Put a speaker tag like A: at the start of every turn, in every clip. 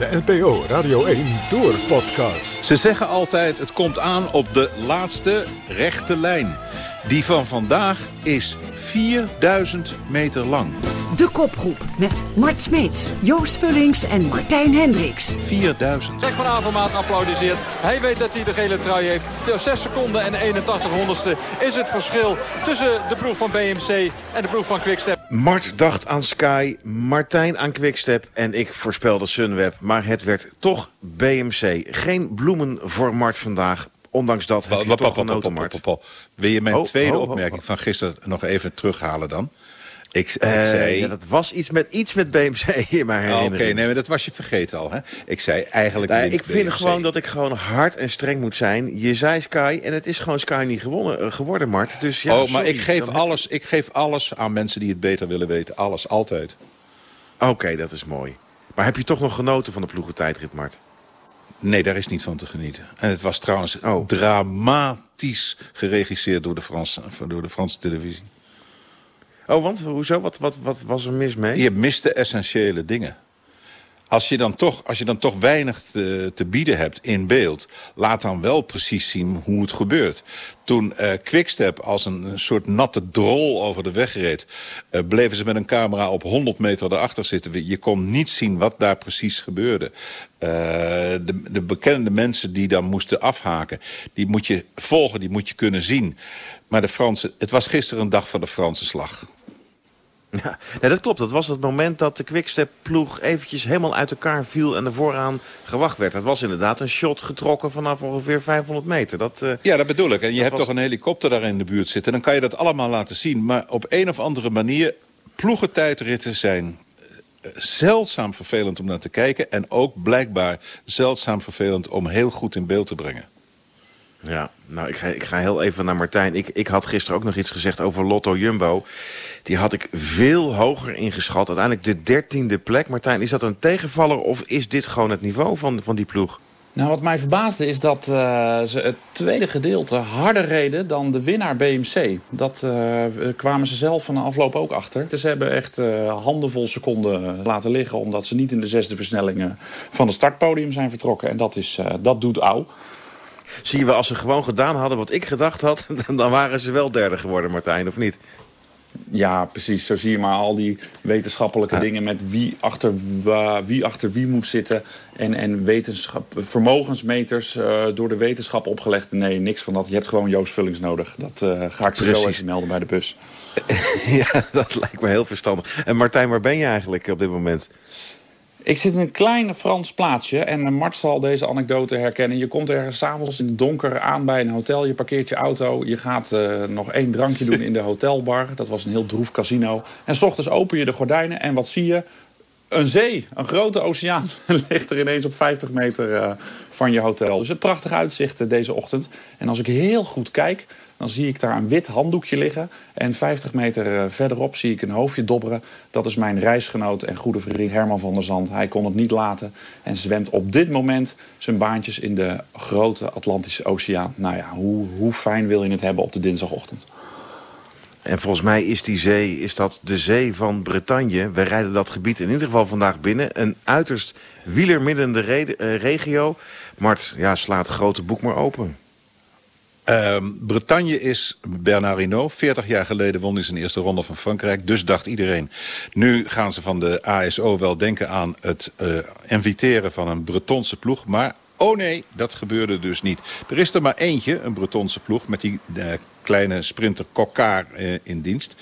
A: De NPO Radio 1 Door Podcast.
B: Ze zeggen altijd, het komt aan op de laatste rechte lijn. Die van vandaag is 4000 meter lang.
C: De kopgroep met Mart Smeets, Joost Vullings en Martijn Hendricks.
B: 4000.
D: Jack van Avermaat applaudisseert. Hij weet dat hij de gele trui heeft. 6 seconden en 81 honderdste is het verschil tussen de ploeg van BMC en de ploeg van Quickstep.
E: Mart dacht aan Sky, Martijn aan Quickstep en ik voorspelde Sunweb. Maar het werd toch BMC. Geen bloemen voor Mart vandaag. Ondanks dat heb je toch genoten, Mart.
B: Wil je mijn tweede opmerking van gisteren nog even terughalen dan? Ik, ik
E: Eh,
B: zei...
E: ja, dat was iets met, iets met BMC in mijn
B: Oh, Oké,
E: herinnering.
B: nee, maar dat was je vergeten al. Hè? Ik zei eigenlijk...
E: Nee,
B: wint
E: ik vind
B: BMC.
E: gewoon dat ik gewoon hard en streng moet zijn. Je zei Sky en het is gewoon Sky niet gewonnen, eh, geworden, Mart. Dus ja,
B: oh, maar ik geef, alles, ik geef alles aan mensen die het beter willen weten. Alles, altijd.
E: Oké, dat is mooi. Maar heb je toch nog genoten van de ploegentijdrit, Mart?
B: Nee, daar is niet van te genieten. En het was trouwens
E: Oh.
B: dramatisch geregisseerd door de Franse, door de Franse televisie.
E: Oh, want hoezo? Wat, wat, wat was er mis mee?
B: Je mist de essentiële dingen. Als je dan toch, als je dan toch weinig te, te bieden hebt in beeld... laat dan wel precies zien hoe het gebeurt. Toen eh, Quickstep als een, een soort natte drol over de weg reed... eh, bleven ze met een camera op 100 meter erachter zitten. Je kon niet zien wat daar precies gebeurde. Eh, de, de bekende mensen die dan moesten afhaken... die moet je volgen, die moet je kunnen zien. Maar de Fransen, het was gisteren een dag van de Franse slag.
E: Ja, nee, dat klopt. Dat was het moment dat de Quickstep-ploeg eventjes helemaal uit elkaar viel... en er vooraan gewacht werd. Dat was inderdaad een shot getrokken vanaf ongeveer 500 meter. Dat, eh,
B: Ja, dat bedoel ik. En je hebt
E: was-
B: toch een helikopter daar in de buurt zitten. Dan kan je dat allemaal laten zien. Maar op een of andere manier... ploegentijdritten zijn eh, zeldzaam vervelend om naar te kijken. En ook blijkbaar zeldzaam vervelend om heel goed in beeld te brengen.
E: Ja, nou, ik ga, ik ga heel even naar Martijn. Ik, ik had gisteren ook nog iets gezegd over Lotto Jumbo. Die had ik veel hoger ingeschat. Uiteindelijk de dertiende plek. Martijn, is dat een tegenvaller of is dit gewoon het niveau van, van die ploeg?
F: Nou, wat mij verbaasde is dat eh, ze het tweede gedeelte harder reden dan de winnaar BMC. Dat eh, kwamen ze zelf van de afloop ook achter. Dus ze hebben echt eh, handenvol seconden laten liggen... omdat ze niet in de zesde versnelling eh, van het startpodium zijn vertrokken. En dat, is, dat doet Au.
E: Zie je wel, als ze gewoon gedaan hadden wat ik gedacht had... dan waren ze wel derde geworden, Martijn, of niet?
F: Ja, precies. Zo zie je maar al die wetenschappelijke dingen met wie achter, wie achter wie moet zitten. En, en wetenschap, vermogensmeters eh, door de wetenschap opgelegd. Nee, niks van dat. Je hebt gewoon Joost Vullings nodig. Dat eh, ga ik ze zo
E: Precies.
F: even melden bij de bus.
E: ja, dat lijkt me heel verstandig. En Martijn, waar ben je eigenlijk op dit moment?
F: Ik zit in een klein Frans plaatsje en eh, Mart zal deze anekdote herkennen. Je komt ergens s'avonds in het donker aan bij een hotel. Je parkeert je auto. Je gaat eh, nog één drankje doen in de hotelbar. Dat was een heel droef casino. En s ochtends open je de gordijnen en wat zie je? Een zee, een grote oceaan, ligt er ineens op 50 meter eh, van je hotel. Dus het prachtig uitzicht deze ochtend. En als ik heel goed kijk, dan zie ik daar een wit handdoekje liggen. En 50 meter eh, verderop zie ik een hoofdje dobberen. Dat is mijn reisgenoot en goede vriend Herman van der Zand. Hij kon het niet laten en zwemt op dit moment zijn baantjes in de grote Atlantische Oceaan. Nou ja, hoe, hoe fijn wil je het hebben op de dinsdagochtend?
E: En volgens mij is die zee is dat de zee van Bretagne. We rijden dat gebied in ieder geval vandaag binnen. Een uiterst wielermiddende eh, regio. Mart, ja, slaat het grote boek maar open.
B: Ehm, Bretagne is Bernard Hinault. 40 jaar geleden won hij zijn eerste ronde van Frankrijk. Dus dacht iedereen, nu gaan ze van de ASO wel denken aan het eh, inviteren van een Bretonse ploeg. Maar oh nee, dat gebeurde dus niet. Er is er maar eentje, een Bretonse ploeg, met die eh, kleine sprinter Coccard eh, in dienst.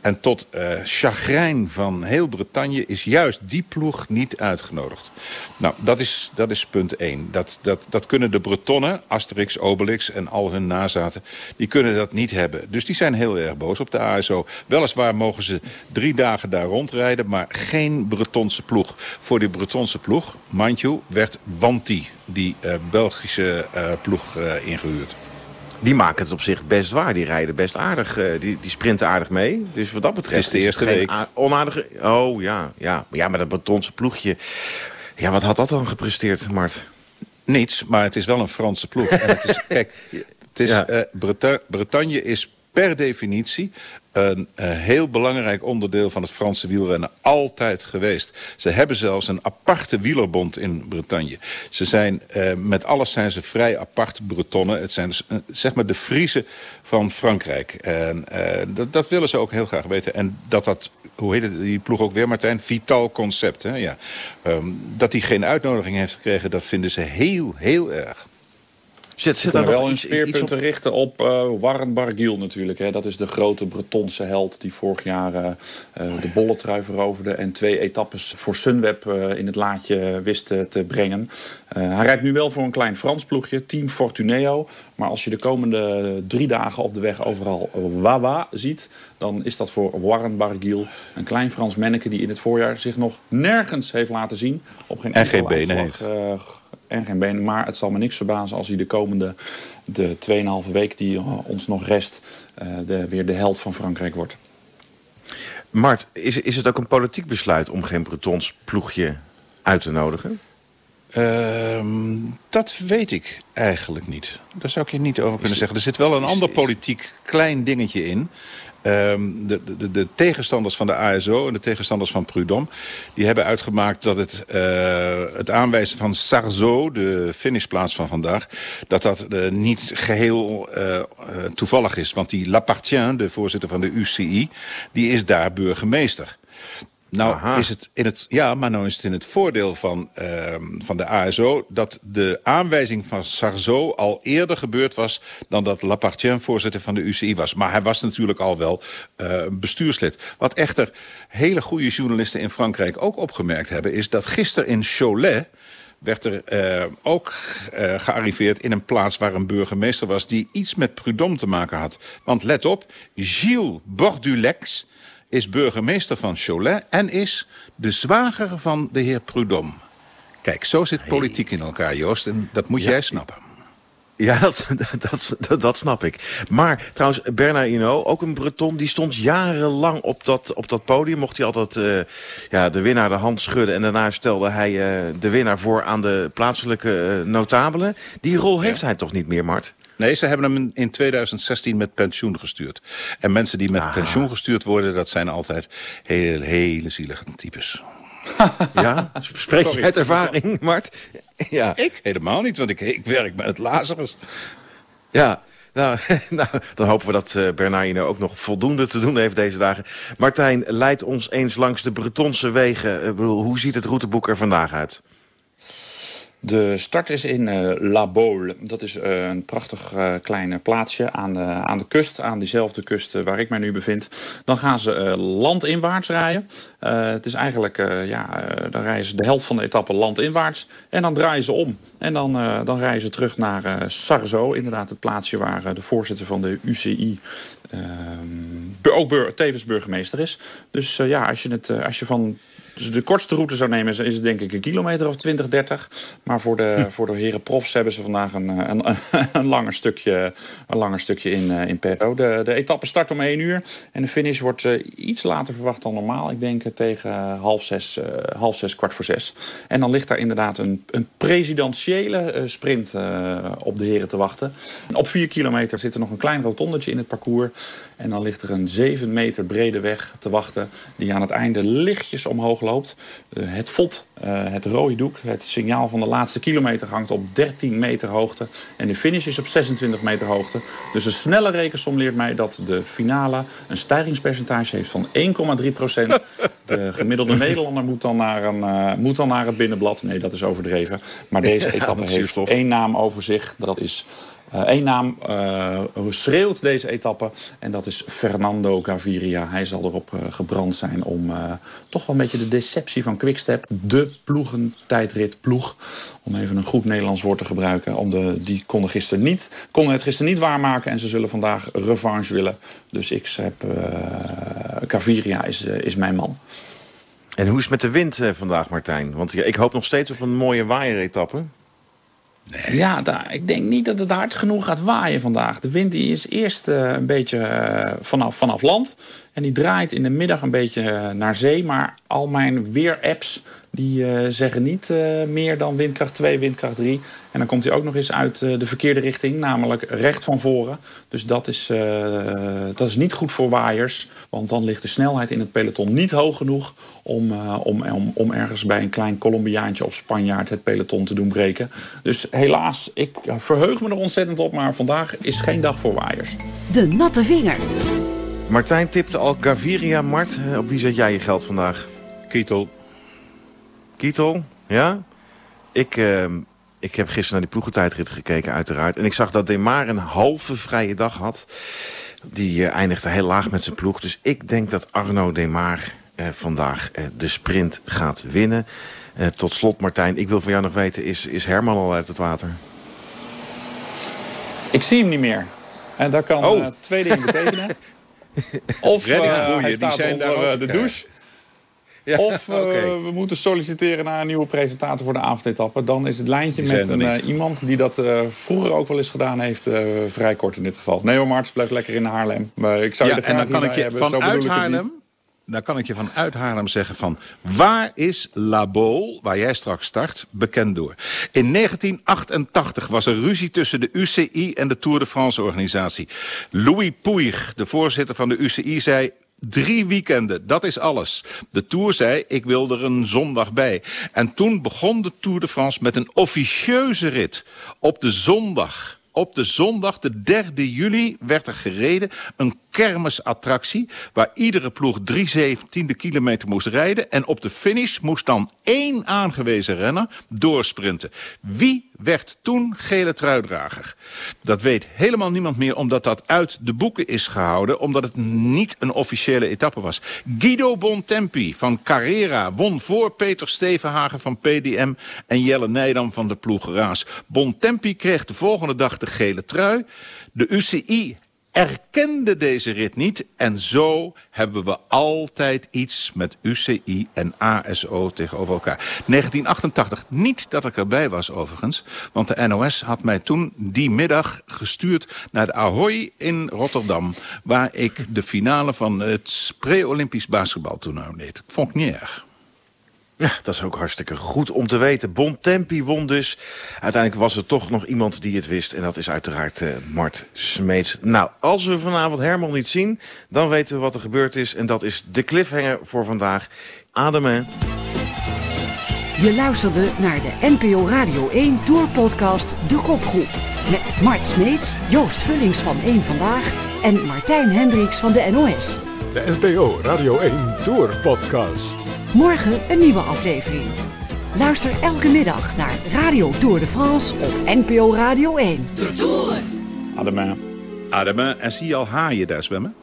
B: En tot eh, chagrijn van heel Bretagne is juist die ploeg niet uitgenodigd. Nou, dat is, dat is punt 1. Dat, dat, dat kunnen de Bretonnen, Asterix, Obelix en al hun nazaten... die kunnen dat niet hebben. Dus die zijn heel erg boos op de ASO. Weliswaar mogen ze drie dagen daar rondrijden... maar geen Bretonse ploeg. Voor die Bretonse ploeg, mind werd Wanti... die eh, Belgische eh, ploeg eh, ingehuurd.
E: Die maken het op zich best waar. Die rijden best aardig. die, die sprinten aardig mee. Dus wat dat betreft
B: Het is de eerste week.
E: onaardige... Oh ja, ja. Maar ja, met dat Bretonse ploegje... Ja, wat had dat dan gepresteerd, Mart?
B: Niets, maar het is wel een Franse ploeg. En het is, kijk, het is,
E: Ja.
B: Breta- Bretagne is per definitie een uh, heel belangrijk onderdeel van het Franse wielrennen altijd geweest. Ze hebben zelfs een aparte wielerbond in Bretagne. Ze zijn, uh, met alles zijn ze vrij apart Bretonnen. Het zijn uh, zeg maar de Friese van Frankrijk. En dat, dat, willen ze ook heel graag weten. En dat dat, hoe heet het, die ploeg ook weer Martijn? Vital concept, hè? Ja. Um, dat hij geen uitnodiging heeft gekregen, dat vinden ze heel, heel erg.
F: Zit, zit er wel een speerpunten richten op uh, Warren Barguil natuurlijk. Hè. Dat is de grote Bretonse held die vorig jaar uh, de bolletrui veroverde... en twee etappes voor Sunweb uh, in het laadje wist te brengen. hij rijdt nu wel voor een klein Frans ploegje, Team Fortuneo. Maar als je de komende drie dagen op de weg overal Wawa ziet... dan is dat voor Warren Barguil een klein Frans manneke... die in het voorjaar zich nog nergens heeft laten zien.
B: Op geen en geen benen heeft
F: en geen benen. Maar het zal me niks verbazen als hij de komende de 2,5 week die ons nog rest... Uh, de, weer de held van Frankrijk wordt.
E: Mart, is, is het ook een politiek besluit om geen Bretons ploegje uit te nodigen?
B: Uh, dat weet ik eigenlijk niet. Daar zou ik je niet over kunnen zeggen. Er zit wel een ander politiek klein dingetje in. Um, de, de, de, tegenstanders van de ASO en de tegenstanders van Prudhomme... die hebben uitgemaakt dat het, uh, het aanwijzen van Sarzo, de finishplaats van vandaag... dat dat uh, niet geheel uh, toevallig is. Want die Lapartien, de voorzitter van de UCI, die is daar burgemeester. Nou Aha. is het in het, ja, maar nou is het in het voordeel van, uh, van de ASO... dat de aanwijzing van Sarzo al eerder gebeurd was... dan dat Lapartien voorzitter van de UCI was. Maar hij was natuurlijk al wel uh, bestuurslid. Wat echter hele goede journalisten in Frankrijk ook opgemerkt hebben... is dat gisteren in Cholet werd er uh, ook uh, gearriveerd in een plaats waar een burgemeester was... die iets met Prudhomme te maken had. Want let op, Gilles Bordulex is burgemeester van Cholet... en is de zwager van de heer Prudhomme. Kijk, zo zit politiek in elkaar, Joost. En dat moet ja. jij snappen.
E: Ja, dat, dat, dat, dat, snap ik. Maar trouwens, Bernard Hinault, ook een Breton... die stond jarenlang op dat, op dat podium. Mocht hij altijd uh, ja, de winnaar de hand schudden... en daarna stelde hij uh, de winnaar voor aan de plaatselijke uh, notabelen. Die rol heeft ja. hij toch niet meer, Mart?
B: Nee, ze hebben hem in 2016 met pensioen gestuurd. En mensen die met Aha. pensioen gestuurd worden... dat zijn altijd hele, hele zielige types.
E: ja? Spreek je uit ervaring, Mart?
B: Ja. Ik helemaal niet, want ik, ik werk met het Lazarus.
E: Ja, nou, nou, dan hopen we dat uh, Bernardino ook nog voldoende te doen heeft deze dagen. Martijn, leid ons eens langs de Bretonse wegen. Uh, hoe ziet het routeboek er vandaag uit?
F: De start is in uh, La Baule. Dat is uh, een prachtig uh, klein plaatsje aan de, aan de kust. Aan diezelfde kust waar ik mij nu bevind. Dan gaan ze landinwaarts rijden. het is eigenlijk, ja, dan rijden ze de helft van de etappe landinwaarts. En dan draaien ze om. En dan, dan rijden ze terug naar Sarzo. Inderdaad het plaatsje waar de voorzitter van de UCI ehm, ook tevens burgemeester is. Dus ja, als je, het, als je van dus de kortste route zou nemen is denk ik een kilometer of 20, 30. Maar voor de, hm. voor de heren profs hebben ze vandaag een, eh, een, een, langer, stukje, een langer stukje in, uh, in petto. De, de etappe start om 1 uur. En de finish wordt uh, iets later verwacht dan normaal. Ik denk tegen half zes, half zes, kwart voor zes. En dan ligt daar inderdaad een, een presidentiële sprint op de heren te wachten. En op 4 kilometer zit er nog een klein rotondetje in het parcours. En dan ligt er een 7 meter brede weg te wachten... die aan het einde lichtjes omhoog loopt. Uh, het vod, uh, het rode doek, het signaal van de laatste kilometer... hangt op 13 meter hoogte. En de finish is op 26 meter hoogte. Dus een snelle rekensom leert mij dat de finale... een stijgingspercentage heeft van 1,3 procent. De gemiddelde Nederlander moet dan, naar een, uh, moet dan naar het binnenblad. Nee, dat is overdreven. Maar deze etappe heeft één naam over zich. Dat is Eén uh, naam uh, schreeuwt deze etappe en dat is Fernando Gaviria. Hij zal erop uh, gebrand zijn om toch wel een beetje de deceptie van Quickstep... de ploegentijdritploeg, om even een goed Nederlands woord te gebruiken... Om de, die konden, gisteren niet, konden het gisteren niet waarmaken en ze zullen vandaag revanche willen. Dus ik heb Gaviria is, is mijn man.
E: En hoe is het met de wind vandaag, Martijn? Want ik hoop nog steeds op een mooie waaieretappe.
F: Ja, daar, ik denk niet dat het hard genoeg gaat waaien vandaag. De wind die is eerst uh, een beetje uh, vanaf, vanaf land. En die draait in de middag een beetje uh, naar zee. Maar al mijn weerapps Die uh, zeggen niet uh, meer dan windkracht 2, windkracht 3. En dan komt hij ook nog eens uit uh, de verkeerde richting, namelijk recht van voren. Dus dat is, dat is niet goed voor waaiers. Want dan ligt de snelheid in het peloton niet hoog genoeg... om, om, om, om ergens bij een klein Colombiaantje of Spanjaard het peloton te doen breken. Dus helaas, ik verheug me er ontzettend op... maar vandaag is geen dag voor waaiers.
C: De natte vinger.
E: Martijn tipte al Gaviria. Mart, op wie zet jij je geld vandaag?
B: Kietel.
E: Kietel, ja? Ik, uh, ik heb gisteren naar die ploegentijdrit gekeken uiteraard. En ik zag dat Demar een halve vrije dag had. Die uh, eindigde heel laag met zijn ploeg. Dus ik denk dat Arno Demar uh, vandaag uh, de sprint gaat winnen. tot slot Martijn, ik wil van jou nog weten, is, is Herman al uit het water?
F: Ik zie hem niet meer. En dat kan oh. twee dingen betekenen. of hij staat die onder de douche. Ja, of uh, we moeten solliciteren naar een nieuwe presentator voor de avondetappe. Dan is het lijntje met een, uh, iemand die dat uh, vroeger ook wel eens gedaan heeft. vrij kort in dit geval. Nee hoor, Marts, blijf lekker in Haarlem. Maar ik zou
B: ja,
F: je
B: en dan kan ik je hebben. vanuit Haarlem... Dan kan ik je vanuit Haarlem zeggen van... waar is La Baule, waar jij straks start, bekend door? In 1988 was er ruzie tussen de UCI en de Tour de France organisatie. Louis Puig, de voorzitter van de UCI, zei... Drie weekenden, dat is alles. De Tour zei, ik wil er een zondag bij. En toen begon de Tour de France met een officieuze rit. Op de zondag op de zondag, de 3 juli, werd er gereden. Een kermisattractie waar iedere ploeg drie zeventiende kilometer moest rijden. En op de finish moest dan één aangewezen renner doorsprinten. Wie werd toen gele truidrager? Dat weet helemaal niemand meer omdat dat uit de boeken is gehouden. Omdat het niet een officiële etappe was. Guido Bontempi van Carrera won voor Peter Stevenhagen van PDM... en Jelle Nijdam van de ploeg Raas. Bontempi kreeg de volgende dag de gele trui. De UCI erkende deze rit niet. En zo hebben we altijd iets met UCI en ASO tegenover elkaar. 1988, niet dat ik erbij was overigens. Want de NOS had mij toen die middag gestuurd naar de Ahoy in Rotterdam. Waar ik de finale van het pre-Olympisch basketbaltoernooi deed. Vond ik niet erg.
E: Ja, dat is ook hartstikke goed om te weten. Bontempi won dus. Uiteindelijk was er toch nog iemand die het wist. En dat is uiteraard uh, Mart Smeets. Nou, als we vanavond Herman niet zien... dan weten we wat er gebeurd is. En dat is de cliffhanger voor vandaag. Ademen.
C: Je luisterde naar de NPO Radio 1 Tourpodcast De Kopgroep. Met Mart Smeets, Joost Vullings van 1 Vandaag... en Martijn Hendricks van de NOS.
A: De NPO Radio 1 Tourpodcast.
C: Morgen een nieuwe aflevering. Luister elke middag naar Radio Tour de France op NPO Radio 1. De
B: Tour! Adema. Adema, en zie je al haaien daar zwemmen?